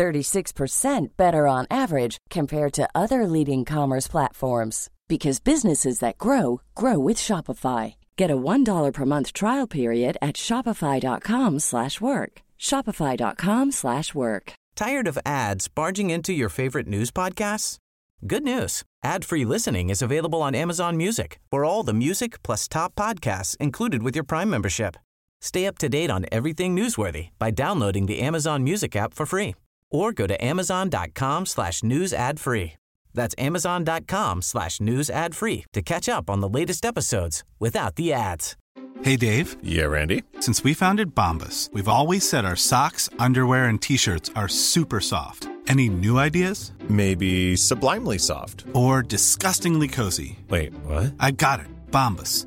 36% better on average compared to other leading commerce platforms because businesses that grow grow with Shopify. Get a $1 per month trial period at shopify.com/work. shopify.com/work. Tired of ads barging into your favorite news podcasts? Good news. Ad-free listening is available on Amazon Music. For all the music plus top podcasts included with your Prime membership. Stay up to date on everything newsworthy by downloading the Amazon Music app for free or go to amazon.com slash news ad free. That's amazon.com slash news ad free to catch up on the latest episodes without the ads. Hey, Dave. Yeah, Randy. Since we founded Bombus, we've always said our socks, underwear, and T-shirts are super soft. Any new ideas? Maybe sublimely soft. Or disgustingly cozy? Wait, what? I got it. Bombus.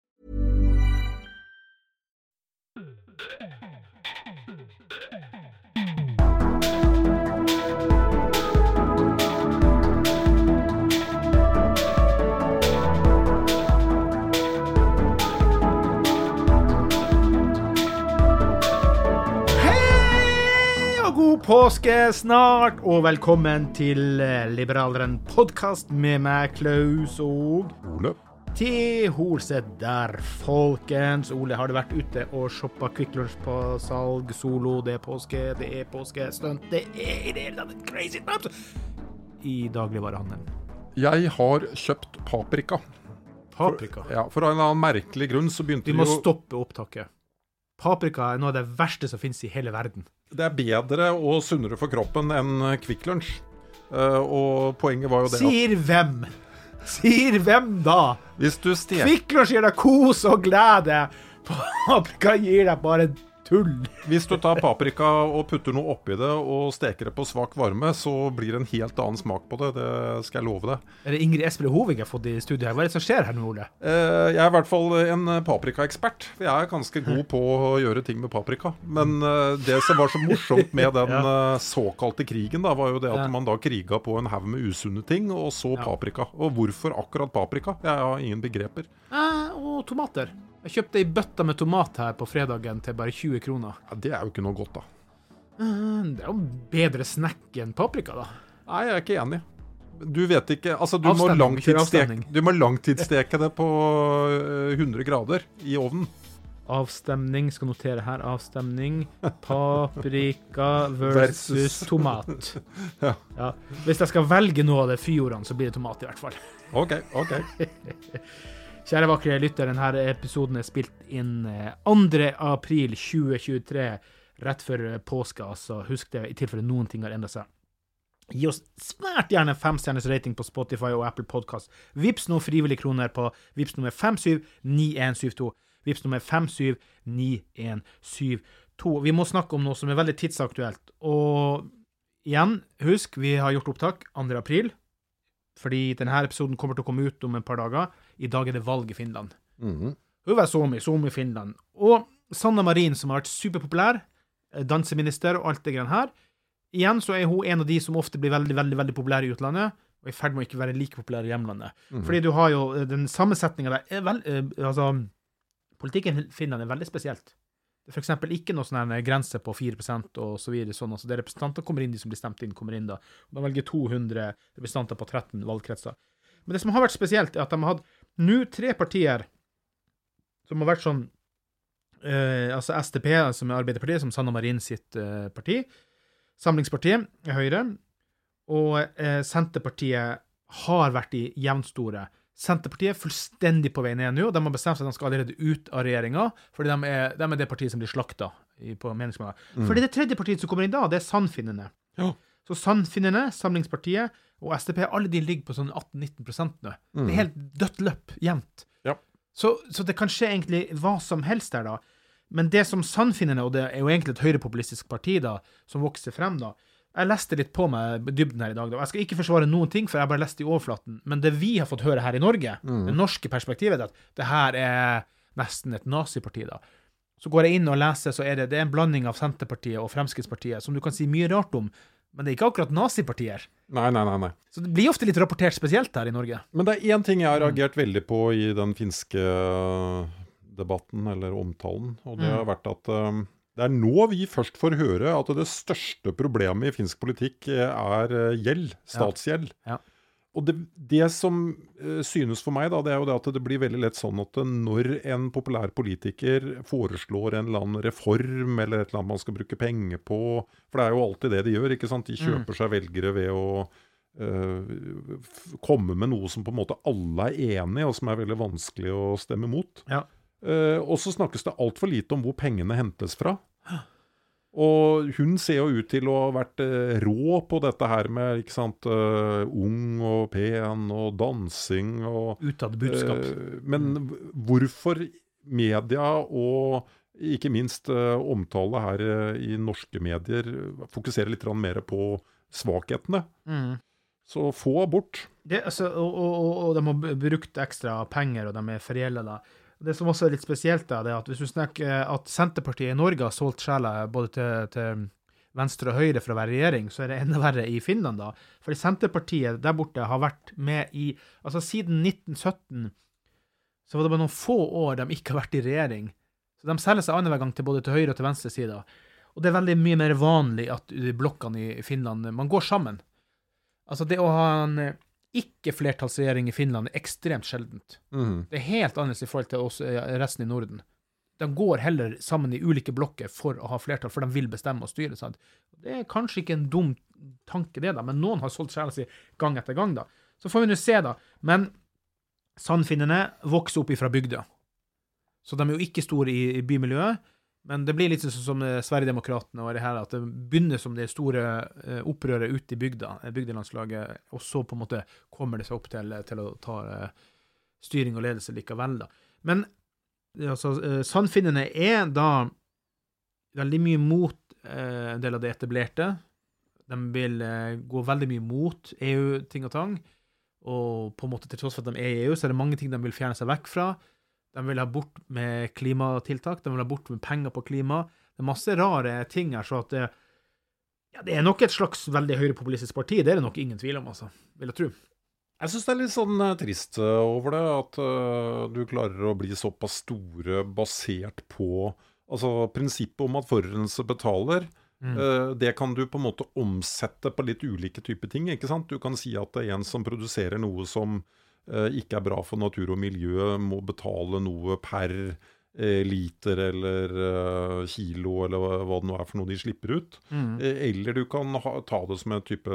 Påske snart, og velkommen til eh, Liberaleren podkast med meg, Klaus og Ole. Til Holset der, folkens. Ole, har du vært ute og shoppa Kvikk Lunsj på salg? Solo, det er påske, det er påskestunt, det er i det hele tatt crazy times i dagligvarehandelen. Jeg har kjøpt paprika. Paprika. Ja, For en eller annen merkelig grunn så begynte Vi vi må stoppe opptaket. Paprika er noe av det verste som finnes i hele verden. Det er bedre og sunnere for kroppen enn Kvikk Lunsj. Eh, og poenget var jo det at Sier hvem? Sier hvem da? hvis du Kvikk Lunsj gir deg kos og glede. Paprika gir deg bare tull. Hvis du tar paprika og putter noe oppi det og steker det på svak varme, så blir det en helt annen smak på det. Det skal jeg love deg. Er det Ingrid Espelid Hovig jeg har fått i studio her? Hva er det som skjer her nå, Ole? Eh, Jeg er i hvert fall en paprikaekspert. Jeg er ganske god på å gjøre ting med paprika. Men eh, det som var så morsomt med den eh, såkalte krigen, da, var jo det at man da kriga på en haug med usunne ting, og så paprika. Og hvorfor akkurat paprika? Jeg har ingen begreper. Eh, og tomater. Jeg kjøpte ei bøtte med tomat her på fredagen til bare 20 kroner. Ja, det er jo ikke noe godt, da. Eh, det er jo bedre snack enn paprika, da. Nei, jeg er ikke enig. Du vet ikke Altså, du må, langtidssteke, du må langtidssteke det på eh, 100 grader i ovnen. Avstemning, skal notere her. Avstemning. Paprika versus, Versus. tomat. Ja. Ja. Hvis jeg skal velge noe av de fyordene, så blir det tomat, i hvert fall. OK, OK. Kjære vakre lytter, denne episoden er spilt inn eh, 2. april 2023, rett før eh, påske, altså. Husk det, i tilfelle noen ting har endret seg. Gi oss svært gjerne femstjerners rating på Spotify og Apple Podcast. Vips nå frivillige kroner på vips nummer 579172. Vips nummer 579172. Vi må snakke om noe som er veldig tidsaktuelt. Og igjen, husk, vi har gjort opptak 2. april. Fordi denne episoden kommer til å komme ut om et par dager. I dag er det valg i Finland. Mhm. Uwe Suomi, Suomi Finland. Og Sanna Marin, som har vært superpopulær, eh, danseminister og alt det greiene her. Igjen så er hun en av de som ofte blir veldig, veldig veldig populære i utlandet, og i ferd med å ikke være like populær i hjemlandet. Fordi du har jo den den sammensetninga der er vel, eh, Altså, politikken i Finland er veldig spesielt. Er eksempel ikke noe sånn her grense på 4% og så videre. Sånn, altså, det representanter kommer inn, de som blir stemt inn, kommer inn da. De velger 200 representanter på 13 valgkretser. Men det som har vært spesielt, er at de har hatt nå tre partier som har vært sånn eh, Altså STP, som er Arbeiderpartiet, som Sanna Marin sitt eh, parti. Samlingspartiet er Høyre. Og eh, Senterpartiet har vært i jevnstore. Senterpartiet er fullstendig på vei ned nå. De har bestemt seg at de skal allerede ut av regjeringa, fordi de er, de er det partiet som blir slakta på meningsmålinger. Fordi det tredje partiet som kommer inn da, det er Sannfinnene. Ja. Så Sandfinnene, Samlingspartiet og SDP, alle de ligger på sånn 18-19 nå. Mm. Det er helt dødt løp, jevnt. Ja. Så, så det kan skje egentlig hva som helst der, da. Men det som Sandfinnene, og det er jo egentlig et høyrepopulistisk parti da, som vokser frem, da Jeg leste litt på meg dybden her i dag. da. Jeg skal ikke forsvare noen ting, for jeg bare leste i overflaten. Men det vi har fått høre her i Norge, det norske perspektivet, er at det her er nesten et naziparti, da. Så går jeg inn og leser, så er det, det er en blanding av Senterpartiet og Fremskrittspartiet, som du kan si mye rart om, men det er ikke akkurat nazipartier. Nei, nei, nei. nei. Så det blir ofte litt rapportert spesielt her i Norge. Men det er én ting jeg har reagert veldig på i den finske debatten, eller omtalen, og det har vært at um, det er nå vi først får høre at det største problemet i finsk politikk eh, er eh, gjeld, statsgjeld. Ja. Og det, det som eh, synes for meg, da, det er jo det at det blir veldig lett sånn at når en populær politiker foreslår en eller annen reform, eller et eller annet man skal bruke penger på For det er jo alltid det de gjør. ikke sant? De kjøper seg velgere ved å øh, komme med noe som på en måte alle er enig i, og som er veldig vanskelig å stemme mot. Ja. Eh, og så snakkes det altfor lite om hvor pengene hentes fra. Og hun ser jo ut til å ha vært eh, rå på dette her med ikke sant, uh, ung og pen og dansing og Utad budskap. Uh, men hvorfor media og ikke minst uh, omtale her i norske medier fokuserer litt mer på svakhetene? Mm. Så få abort. Det, altså, og, og, og de har brukt ekstra penger, og de er forgjelda. Det som også er litt spesielt, da, det er at hvis du snakker eh, at Senterpartiet i Norge har solgt sjela både til, til venstre og høyre for å være regjering, så er det enda verre i Finland, da. Fordi Senterpartiet der borte har vært med i Altså, siden 1917 så var det bare noen få år de ikke har vært i regjering. Så de selger seg annenhver gang til både til høyre og til venstre side. Og det er veldig mye mer vanlig at blokkene i Finland Man går sammen. Altså, det å ha en ikke-flertallsregjering i Finland er ekstremt sjeldent. Mm. Det er helt annerledes i forhold til oss, eh, resten i Norden. De går heller sammen i ulike blokker for å ha flertall, for de vil bestemme og styre. Sant? Det er kanskje ikke en dum tanke, det, da, men noen har solgt sjela si gang etter gang. da. Så får vi nå se, da. Men sandfinnene vokser opp ifra bygda. Så de er jo ikke store i, i bymiljøet. Men det blir litt sånn som eh, Sverigedemokraterna og det her, at det begynner som det store eh, opprøret ute i bygda, eh, bygdelandslaget, og så på en måte kommer det seg opp til, til å ta styring og ledelse likevel, da. Men altså, sannfinnene er da veldig mye mot en del av det etablerte. De vil gå veldig mye mot EU-ting og tang. Og på en måte til tross for at de er i EU, så er det mange ting de vil fjerne seg vekk fra. De vil ha bort med klimatiltak, de vil ha bort med penger på klima. Det er masse rare ting her, så at det, ja, det er nok et slags veldig høyrepopulistisk parti. Det er det nok ingen tvil om, altså. Vil jeg tro. Jeg syns det er litt sånn eh, trist eh, over det, at uh, du klarer å bli såpass store basert på Altså prinsippet om at forurenser betaler. eh, det kan du på en måte omsette på litt ulike typer ting. ikke sant? Du kan si at det er en som produserer noe som eh, ikke er bra for natur og miljø, må betale noe per eh, liter eller eh, kilo, eller hva, det nå er for noe de slipper ut. Mm. Eller du kan ha, ta det som en type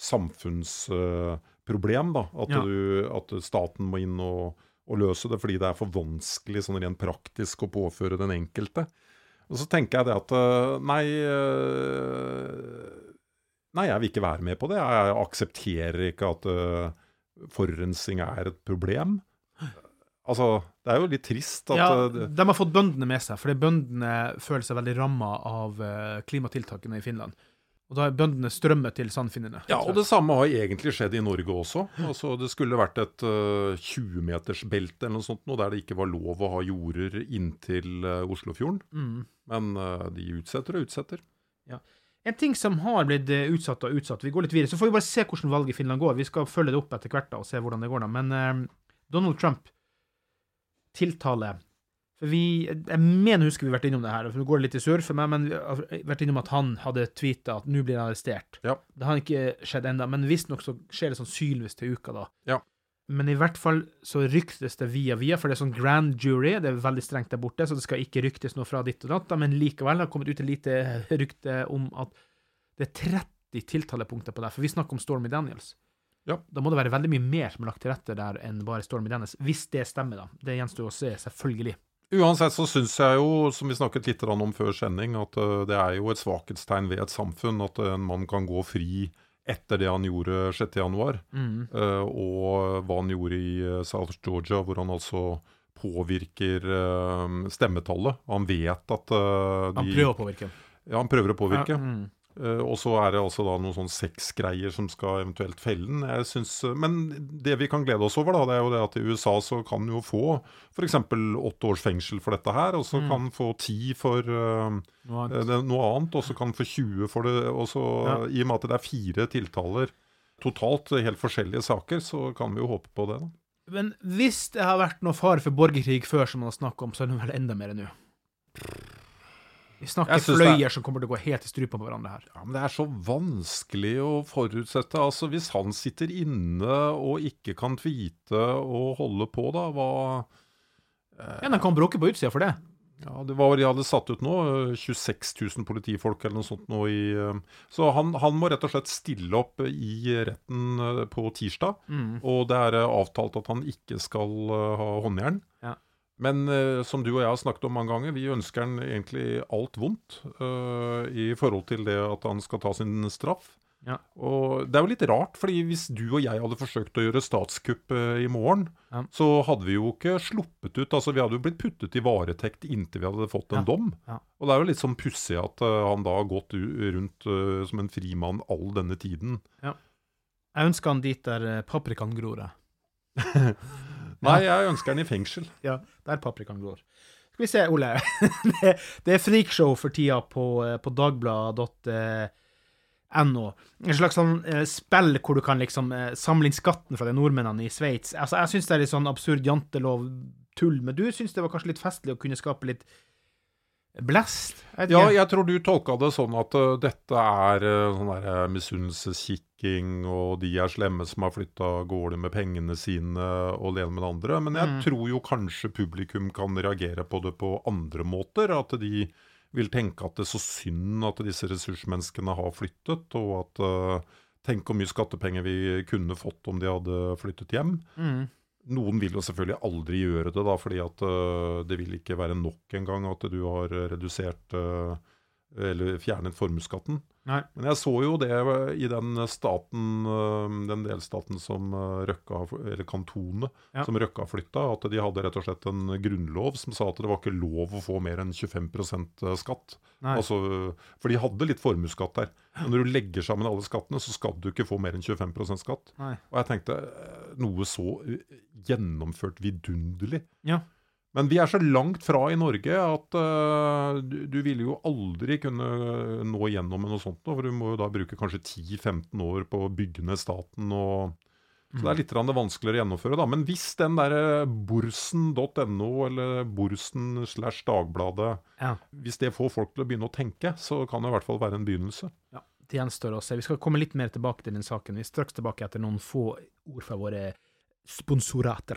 samfunnsproblem. da, at, Ja. du, at staten må inn og, og løse det fordi det er for vanskelig sånn rent praktisk å påføre den enkelte. Og så tenker jeg det at eh, nei eh, Nei, jeg vil ikke være med på det. Jeg aksepterer ikke at eh, forurensning er et problem. Altså, det er jo litt trist at Ja, eh, de har fått bøndene med seg, fordi bøndene føler seg veldig ramma av eh, klimatiltakene i Finland. Og da er bøndene strømmet til sandfinnene. Ja, og det samme har egentlig skjedd i Norge også. Altså, det skulle vært et uh, 20-metersbelte eller noe sånt, nå, der det ikke var lov å ha jorder inntil uh, Oslofjorden. Mm. Men uh, de utsetter og utsetter. En ting som har blitt eh, utsatt og utsatt Vi går litt videre, så får vi bare se hvordan valget i Finland går. Vi skal følge det opp etter hvert da, og se hvordan det går. da. Men eh, Donald Trump tiltale for vi, Jeg mener husker vi har vært innom det her, for nå går det litt i surr for meg, men vi har vært innom at han hadde tweeta at nå blir han arrestert. Ja. Det har ikke skjedd ennå, men visstnok så skjer det sannsynligvis til uka, da. Ja. Men i hvert fall så ryktes det via via, for det er sånn grand jury, det er veldig strengt der borte, så det skal ikke ryktes noe fra ditt og datt, men likevel har det kommet ut et lite rykte om at det er 30 tiltalepunkter på det, for vi snakker om Stormy Daniels. Ja. Da må det være veldig mye mer som er lagt til rette der enn bare Stormy Daniels, hvis det stemmer, da. Det gjenstår å se, selvfølgelig. Uansett så syns jeg jo, som vi snakket litt om før sending, at eh, det er jo et svakhetstegn ved et samfunn at en mann kan gå fri etter det han gjorde 6.1, Mm. uh, og hva han gjorde i eh, South Georgia, hvor han altså påvirker uh, stemmetallet. Han vet at eh, Han prøver å påvirke. Ja, han prøver å påvirke. Ja, mm. Eh, og så er det altså da noen sånn sexgreier som skal eventuelt felle den. Jeg synes, eh, Men det vi kan glede oss over, da, det er jo det at i USA så kan jo få f.eks. åtte års fengsel for dette her, og så Mm. kan få ti for uh, Noe annet. og så kan få 20 for det. Og så, Ja. I og med at det er fire tiltaler totalt, helt forskjellige saker, så kan vi jo håpe på det. da. Men hvis det har vært noe fare for borgerkrig før, som man har snakket om, så er det vel enda mer nå. Vi snakker fløyer er- som kommer til å gå helt i strupen på hverandre her. Ja, Men det er så vanskelig å forutsette. Altså, Hvis han sitter inne og ikke kan tweete og holde på, da, hva Ja, De kan bråke på utsida for det. Ja, det var de hadde satt ut nå. eh, 26 000 politifolk eller noe sånt nå i eh, Så han, han må rett og slett stille opp i retten eh, på tirsdag. Mm. Og det er eh, avtalt at han ikke skal eh, ha håndjern. Men uh, som du og jeg har snakket om mange ganger, vi ønsker han egentlig alt vondt uh, i forhold til det at han skal ta sin straff. Ja. Og det er jo litt rart, fordi hvis du og jeg hadde forsøkt å gjøre statskupp uh, i morgen, Ja. så hadde vi jo ikke sluppet ut. Altså Vi hadde jo blitt puttet i varetekt inntil vi hadde fått en Ja. dom. Og det er jo litt sånn pussig at han da har gått rundt som en frimann all denne tiden. Jeg ønsker han dit der paprikaen gror. jeg. Nei, jeg ønsker den i fengsel. Ja, der paprikaen går. Skal vi se, Ole. det, det er freakshow for tida på, eh, på dagbladet.no. En slags sånn eh, spill hvor du kan liksom eh, samle inn skatten fra de nordmennene i Sveits. Altså, jeg syns det er litt sånn absurd jantelov-tull, men du syns det var kanskje litt festlig å kunne skape litt vet Ja, jeg tror du tolka det sånn at uh, dette er uh, sånn der uh, misunnelseskikking, og de er slemme som har flytta av gårde med pengene sine, og det ene med det andre. Men jeg Mm. tror jo kanskje publikum kan reagere på det på andre måter. At de vil tenke at det er så synd at disse ressursmenneskene har flyttet, og at uh, Tenk hvor mye skattepenger vi kunne fått om de hadde flyttet hjem. Mm. Noen vil jo selvfølgelig aldri gjøre det, da, fordi at øh, det vil ikke være nok engang at du har øh, redusert øh, eller fjernet formuesskatten. Men jeg så jo det øh, i den staten, øh, den delstaten som øh, Røkka, eller kantonet, Ja. som Røkka flytta, at de hadde rett og slett en grunnlov som sa at det var ikke lov å få mer enn 25% skatt. Altså, for de hadde litt formuesskatt der. Men når du legger sammen alle skattene, så skal du ikke få mer enn 25% skatt. Nei. Og jeg tenkte eh, noe så gjennomført vidunderlig. Ja. Men vi er så langt fra i Norge at uh, du, du ville jo aldri kunne nå gjennom med noe sånt. For du må jo da bruke kanskje 10-15 år på å bygge ned staten. og så det er litt vanskeligere å gjennomføre. da. Men hvis den derre borsen.no eller borsen slash Dagbladet Ja. Hvis det får folk til å begynne å tenke, så kan det i hvert fall være en begynnelse. Ja, det gjenstår å se. Vi skal komme litt mer tilbake til den saken. Vi er straks tilbake etter noen få ord fra våre sponsorater.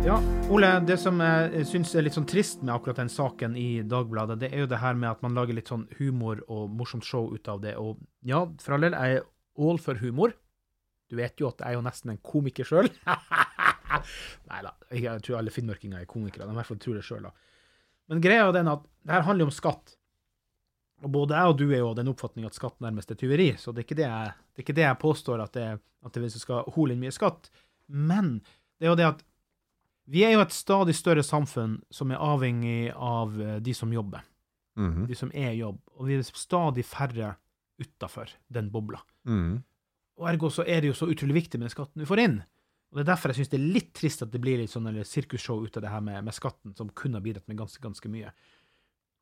Ja, Ole, det som jeg syns er litt sånn trist med akkurat den saken i Dagbladet, det er jo det her med at man lager litt sånn humor og morsomt show ut av det. Og ja, for all del, jeg er all for humor. Du vet jo at jeg er jo nesten en komiker sjøl. Nei da, jeg tror alle finnmarkinger er komikere. De i hvert fall tror det sjøl, da. Men greia er den at det her handler jo om skatt. Og både jeg og du er jo av den oppfatning at skatt nærmest er tyveri, så det er ikke det jeg, det ikke det jeg påstår, at det, at det skal hole inn mye skatt. Men det er jo det at vi er jo et stadig større samfunn som er avhengig av eh, de som jobber, Mhm. de som er i jobb, og vi er stadig færre utafor den bobla. Mm. Og ergo så er det jo så utrolig viktig med den skatten du får inn. Og Det er derfor jeg syns det er litt trist at det blir litt sånn eller sirkusshow ut av det her med, med skatten, som kunne ha bidratt med ganske, ganske mye.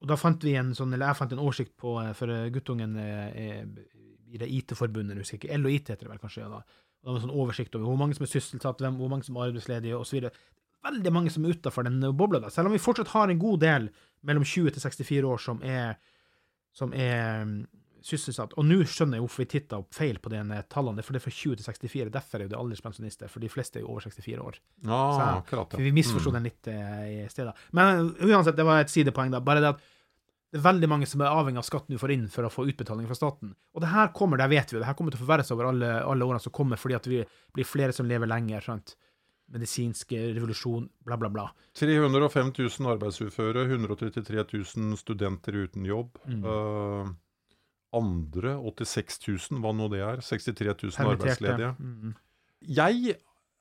Og da fant vi en sånn, eller jeg fant en oversikt på, eh, for eh, guttungen i det IT-forbundet, jeg husker ikke, LO IT heter det vel kanskje, ja da. Det var en sånn oversikt over hvor mange som er sysselsatt, hvem, hvor mange som er arbeidsledige, osv. Veldig mange som er utafor den bobla, da. Selv om vi fortsatt har en god del mellom 20 til 64 år som er, som er mm, sysselsatt. Og nå skjønner jeg hvorfor vi titta opp feil på de tallene. For det er fra 20 til 64. Derfor er det alderspensjonister, for de fleste er jo over 64 år. Ja, Så akkurat, ja. Vi misforsto Mm. den litt eh, i stedet. Men eh, uansett, det var et sidepoeng, da. Bare det at det er veldig mange som er avhengig av skatten du får inn for å få utbetaling fra staten. Og det her kommer, det vet vi det her kommer til å forverre seg over alle, alle årene som kommer, fordi at vi blir flere som lever lenger. sant? Medisinsk revolusjon, bla, bla, bla. 305 000 arbeidsuføre, 133 000 studenter uten jobb. Mm. Uh, andre 86 000, hva nå det er. 63 000 Permitterte. arbeidsledige. Mm. Jeg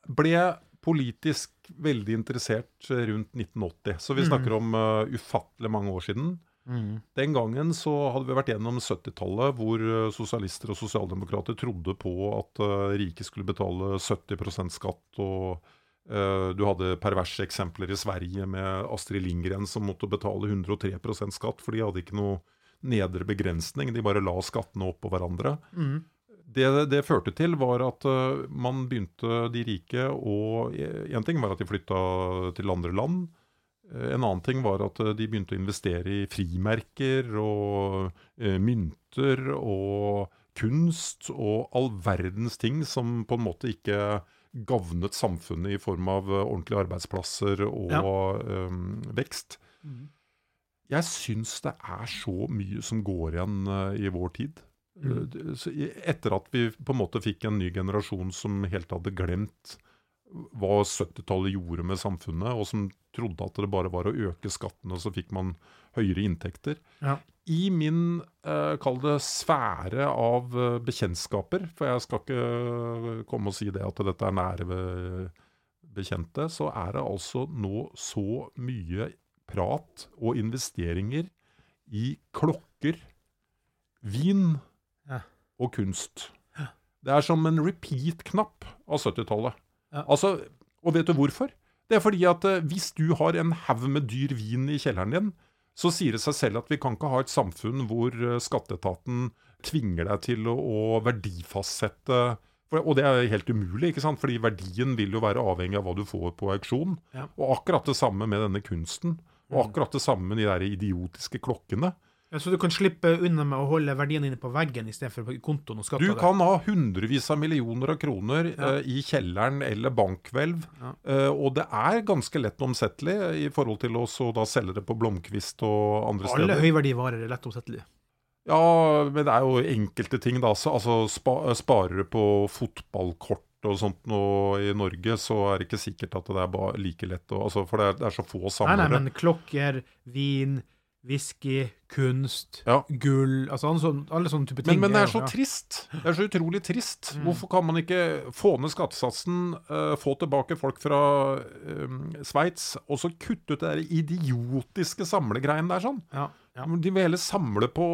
ble politisk veldig interessert rundt 1980, så vi Mm. snakker om uh, ufattelig mange år siden. Mm. Den gangen så hadde vi vært gjennom 70-tallet, hvor eh, sosialister og sosialdemokrater trodde på at uh, rike skulle betale 70% skatt, og uh, du hadde perverse eksempler i Sverige med Astrid Lindgren som måtte betale 103% skatt, for de hadde ikke noe nedre begrensning, de bare la skattene oppå hverandre. Mm. Det det førte til, var at uh, man begynte, de rike, og en ting var at de flytta til andre land. Eh, En annen ting var at eh, de begynte å investere i frimerker og eh, mynter og kunst og all verdens ting som på en måte ikke gavnet samfunnet i form av ordentlige arbeidsplasser og Ja. eh, vekst. Mm. Jeg syns det er så mye som går igjen uh, i vår tid. Mm. Uh, Etter at vi på en måte fikk en ny generasjon som helt hadde glemt hva 70-tallet gjorde med samfunnet, og som trodde at det bare var å øke skattene, så fikk man høyere inntekter. Ja. I min, eh, kall det, sfære av eh, bekjentskaper, for jeg skal ikke komme og si det at dette er nære ved- bekjente, så er det altså nå så mye prat og investeringer i klokker, vin Ja. og kunst. Det er som en repeat-knapp av 70-tallet. Ja. Altså, og vet du hvorfor? Det er fordi at eh, hvis du har en haug med dyr vin i kjelleren din, så sier det seg selv at vi kan ikke ha et samfunn hvor eh, skatteetaten tvinger deg til å, å verdifastsette for, Og det er helt umulig, ikke sant? fordi verdien vil jo være avhengig av hva du får på auksjon. Ja. Og akkurat det samme med denne kunsten. Og Mm. akkurat det samme med de der idiotiske klokkene. Ja, så du kan slippe unna med å holde verdiene dine på veggen istedenfor på kontoen og skatte Du kan ha hundrevis av millioner av kroner Ja. uh, i kjelleren eller bankhvelv, Ja. Uh, og det er ganske lett omsettelig i forhold til å da selge det på Blomkvist og andre Alle steder. høyverdivarer er lett omsettelige. Ja, men det er jo enkelte ting, da. Så, altså, spa, sparer du på fotballkort og sånt nå i Norge, så er det ikke sikkert at det er like lett å altså, For det er, det er så få samlere. Nei, nei, men klokker, vin, whisky, kunst, gull Altså alle sånne, alle sånne type ting. Men, men det er så ja. trist. Det er så utrolig trist. Mm. Hvorfor kan man ikke få ned skattesatsen, uh, få tilbake folk fra um, Sveits, og så kutte ut det der idiotiske samlegreiene der sånn? Ja, ja. De vil heller samle på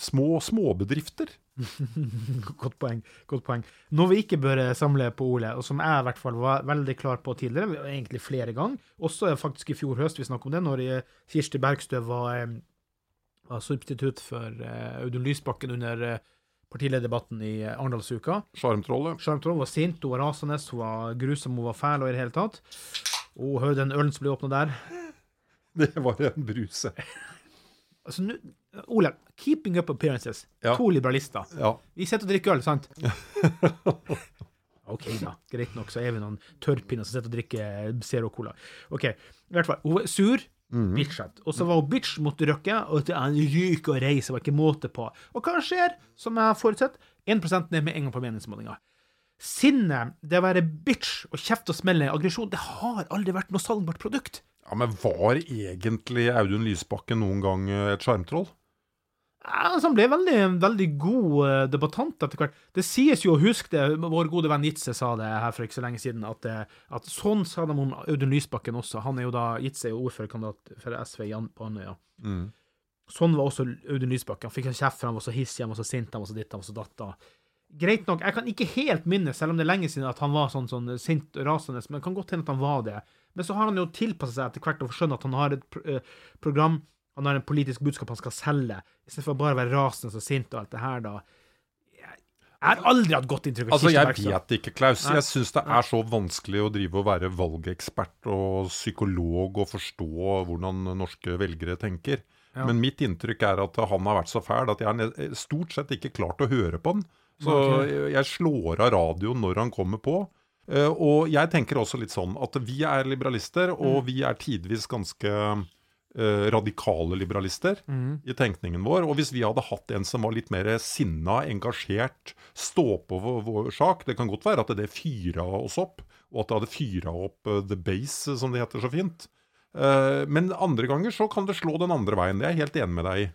små småbedrifter. Godt poeng. godt poeng. Noe vi ikke bør eh, samle på Ole, og som jeg i hvert fall var veldig klar på tidligere, egentlig flere ganger, også faktisk i fjor høst vi snakket om det, når eh, Kirsti Bergstø var, eh, var substitutt for eh, Audun Lysbakken under eh, partilederdebatten i eh, Arendalsuka. Sjarmtrollet. Sjarmtrollet var sint, hun var rasende, hun var grusom, hun var fæl og i det hele tatt. Og hør den ølen som ble åpna der. Det var en bruse. Altså, nu, Ole, keeping up appearances. Ja. To liberalister. Ja. Vi sitter og drikker øl, sant? OK, da. Greit nok, så er vi noen tørrpinner som sitter og drikker Zero Cola. OK, i hvert fall. Hun var sur. Mm Bitchete. Og så var hun bitch mot Røkke, og han ryker og reiser, var ikke måte på. Og hva skjer, som jeg har forutsett? 1 ned med en gang på meningsmålinga. Sinne, det å være bitch og kjefte og smelle, aggresjon, det har aldri vært noe salgbart produkt. Ja, Men var egentlig Audun Lysbakken noen gang eh, et sjarmtroll? Ja, altså, han ble veldig, veldig god eh, debattant etter hvert. Det sies jo, husk det, vår gode venn Jitze sa det her for ikke så lenge siden, at, eh, at sånn sa de om Audun Lysbakken også. Han er jo da, Jitze er jo ordførerkandidat for SV på Andøya. Mm. Sånn var også Audun Lysbakken. Han fikk kjeft for han var så hissig, han var så sint, han var så ditt, han var så datta. Greit nok, jeg kan ikke helt minne, selv om det er lenge siden, at han var sånn, sånn sint og rasende, men det kan godt hende at han var det. Men så har han jo tilpasset seg etter hvert og skjønner at han har et eh, program, han har en politisk budskap han skal selge, istedenfor bare å være rasende og sint og alt det her, da. Jeg har aldri hatt godt inntrykk av Altså, Jeg vet ikke, Klaus. Jeg syns det er så vanskelig å drive og være valgekspert og psykolog og forstå hvordan norske velgere tenker. Ja. Men mitt inntrykk er at han har vært så fæl at jeg har stort sett ikke klart å høre på han. Så okay. jeg slår av radioen når han kommer på. Eh, og jeg tenker også litt sånn at vi er liberalister, og Mm. vi er tidvis ganske eh, radikale liberalister mm. i tenkningen vår. Og hvis vi hadde hatt en som var litt mer sinna, engasjert, stå på vår, vår sak Det kan godt være at det fyra oss opp, og at det hadde fyra opp uh, the base, som det heter så fint. Eh, men andre ganger så kan det slå den andre veien. Det er jeg helt enig med deg i.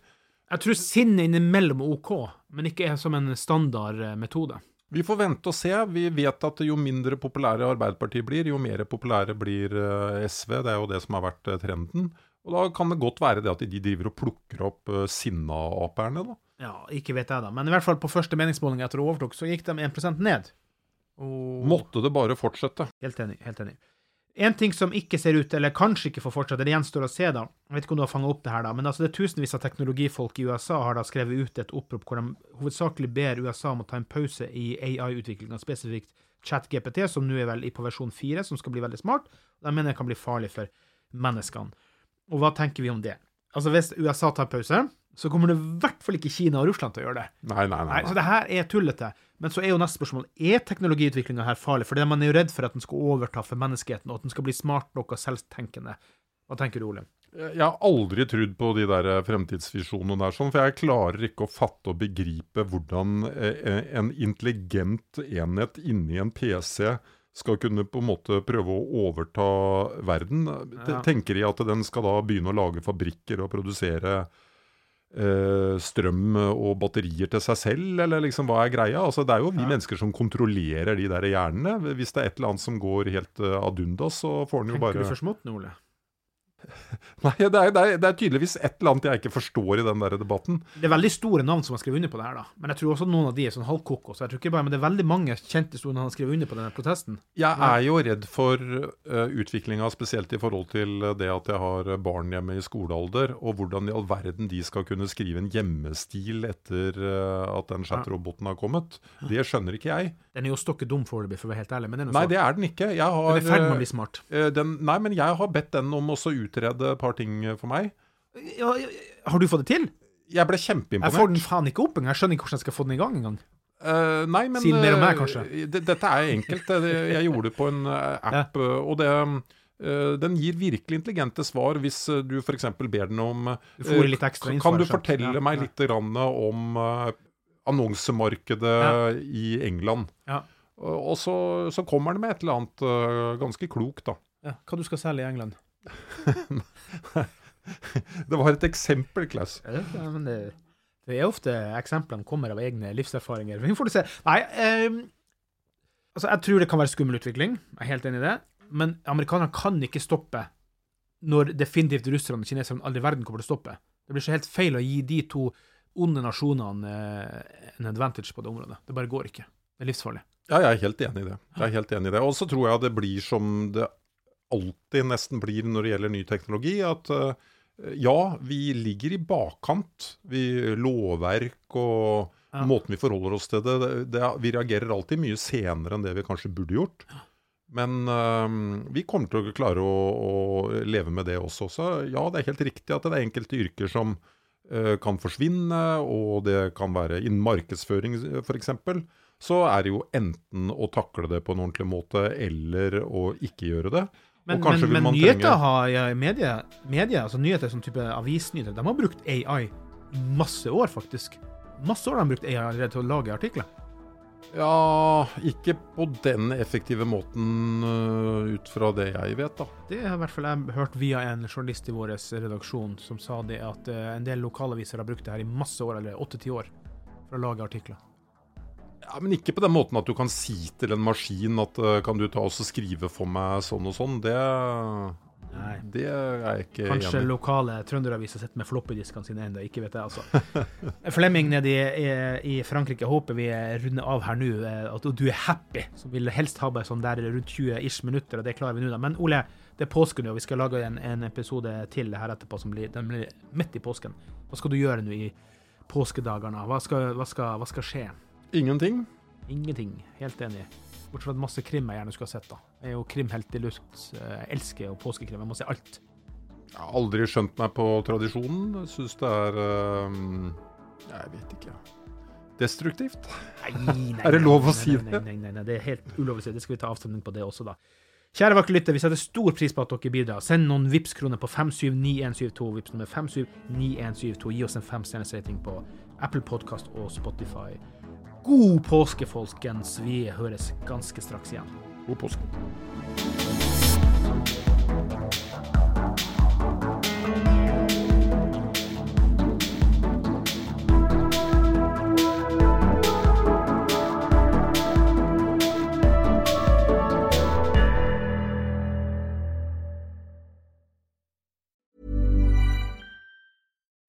Jeg tror sinne innimellom er OK, men ikke er som en standard eh, metode. Vi får vente og se. Vi vet at jo mindre populære Arbeiderpartiet blir, jo mer populære blir eh, SV. Det er jo det som har vært eh, trenden. Og da kan det godt være det at de driver og plukker opp uh, sinna-aperne, da. Ja, ikke vet jeg da, men i hvert fall på første meningsmåling etter å overtok, så gikk de 1% ned. Og... Måtte det bare fortsette. Helt enig. helt enig. En ting som ikke ser ut, eller kanskje ikke får fortsette, det gjenstår å se, da. Jeg vet ikke om du har fanget opp det her, da, men altså det er tusenvis av teknologifolk i USA har da skrevet ut et opprop hvor de hovedsakelig ber USA om å ta en pause i AI-utviklinga, spesifikt ChatGPT, som nå er vel på versjon 4, som skal bli veldig smart. De mener det kan bli farlig for menneskene. Og hva tenker vi om det? Altså, hvis USA tar pause, så kommer det i hvert fall ikke Kina og Russland til å gjøre det. Nei, nei, nei. Nei, nei. så det her er tullete. Men så er jo neste spørsmål er teknologiutviklinga her farlig? For man er jo redd for at den skal overta for menneskeheten, og at den skal bli smart nok og selvtenkende. Hva tenker du, Ole? Jeg har aldri trodd på de der eh, fremtidsvisjonene der, sånn, for jeg klarer ikke å fatte og begripe hvordan eh, en intelligent enhet inni en PC skal kunne på en måte prøve å overta verden. Ja. Tenker de at den skal da begynne å lage fabrikker og produsere eh, strøm og batterier til seg selv, eller liksom hva er greia? Altså, det er jo vi mennesker som kontrollerer de der hjernene. Hvis det er et eller annet som går helt uh, ad undas, så får den jo Tenker bare du for smått nå, Ole? Nei, det er, det, er, det er tydeligvis et eller annet jeg ikke forstår i den der debatten. Det er veldig store navn som har skrevet under på det her, da. Men jeg tror også noen av de er sånn halvkoko. Så jeg tror ikke bare, men det er veldig mange kjente store navn som har skrevet under på denne protesten. Jeg er jo redd for uh, utviklinga, spesielt i forhold til eh, det at jeg har barn hjemme i skolealder, og hvordan i all verden de skal kunne skrive en hjemmestil etter uh, at den chat-roboten har kommet. Det skjønner ikke jeg. Den er jo stokke dum foreløpig, for å være helt ærlig. Men det er Nei, det er den ikke. Jeg har, Den er i ferd med å eh, bli smart. Uh, den, nei, men jeg har bedt den om også å utrede et par ting for meg. Ja, ja, har du fått det til? Jeg ble Jeg får den faen ikke opp engang. Jeg skjønner ikke hvordan jeg skal få den i gang engang. Uh, nei, men Si mer om meg, eh, kanskje. Dette er enkelt. Jeg gjorde det på en eh, app, ja. og det den gir virkelig intelligente svar hvis du f.eks. ber den om ekstra Kan du fortelle Ja, meg ja. litt grann om annonsemarkedet Ja. i England? Ja. Og så, så kommer den med et eller annet ganske klokt, da. Ja, hva du skal selge i England? Det var et eksempel, Klaus. Ja, men det, det er ofte eksemplene kommer av egne livserfaringer. Vi får se. Nei, eh, altså jeg tror det kan være skummel utvikling. Jeg er helt enig i det. Men amerikanerne kan ikke stoppe når definitivt russerne og kineserne aldri i verden kommer til å stoppe. Det blir så helt feil å gi de to onde nasjonene eh, en advantage på det området. Det bare går ikke. Det er livsfarlig. Ja, jeg er helt enig i det. Jeg er helt enig i det. Og så tror jeg det blir som det alltid nesten blir når det gjelder ny teknologi, at eh, ja, vi ligger i bakkant. Vi lovverk og Ja. måten vi forholder oss til det, det, Vi reagerer alltid mye senere enn det vi kanskje burde gjort. Men eh, vi kommer til å klare å, å leve med det også. Så ja, det er helt riktig at det er enkelte yrker som eh, kan forsvinne, og det kan være innen markedsføring f.eks. Så er det jo enten å takle det på en ordentlig måte, eller å ikke gjøre det. Men, men, men nyheter har ja, media, media, altså nyheter som type avisnyheter, de har brukt AI masse år, faktisk. Masse år har de brukt AI allerede til å lage artikler. Ja, ikke på den effektive måten uh, ut fra det jeg vet, da. Det har i hvert fall jeg hørt via en journalist i vår redaksjon som sa det at uh, en del lokalaviser har brukt det her i masse år, eller åtte-ti år, for å lage artikler. Ja, Men ikke på den måten at du kan si til en maskin at øh, kan du ta og skrive for meg sånn og sånn. Det, Nei. det er jeg ikke Kanskje enig i. lokale trønderaviser sitter med floppydiskene sine ennå, ikke vet jeg, altså. Flemming nede i, i, Frankrike, håper vi runder av her nå, eh, at du er happy, som vil helst ha bare sånn der rundt 20 ish minutter, og det klarer vi nå, da. Men Ole, det er påsken nå, og vi skal lage en, en episode til her etterpå, som blir, den blir midt i påsken. Hva skal du gjøre nå i påskedagene? Hva skal, hva skal, hva skal skje? Ingenting. Ingenting. Helt enig. Bortsett fra masse krim jeg gjerne skulle ha sett. da. Jeg er jo krimhelt i luft. Jeg elsker jo påskekrim. Jeg må se alt. Jeg har aldri skjønt meg på tradisjonen. Syns det er øh, Jeg vet ikke. Destruktivt. Nei, nei, Er det lov å nei, si nei, det? Nei, nei, nei, det er helt ulovlig å si. Det skal vi ta avstemning på det også, da. Kjære vakre lytter, vi setter stor pris på at dere bidrar. Send noen Vipps-kroner på 579172. Vips nummer 579172. Gi oss en femstjerners rating på Apple Podcast og Spotify. God påske, folkens. Vi høres ganske straks igjen. God påske.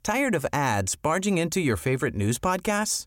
Tired of ads barging into your favorite news podcasts?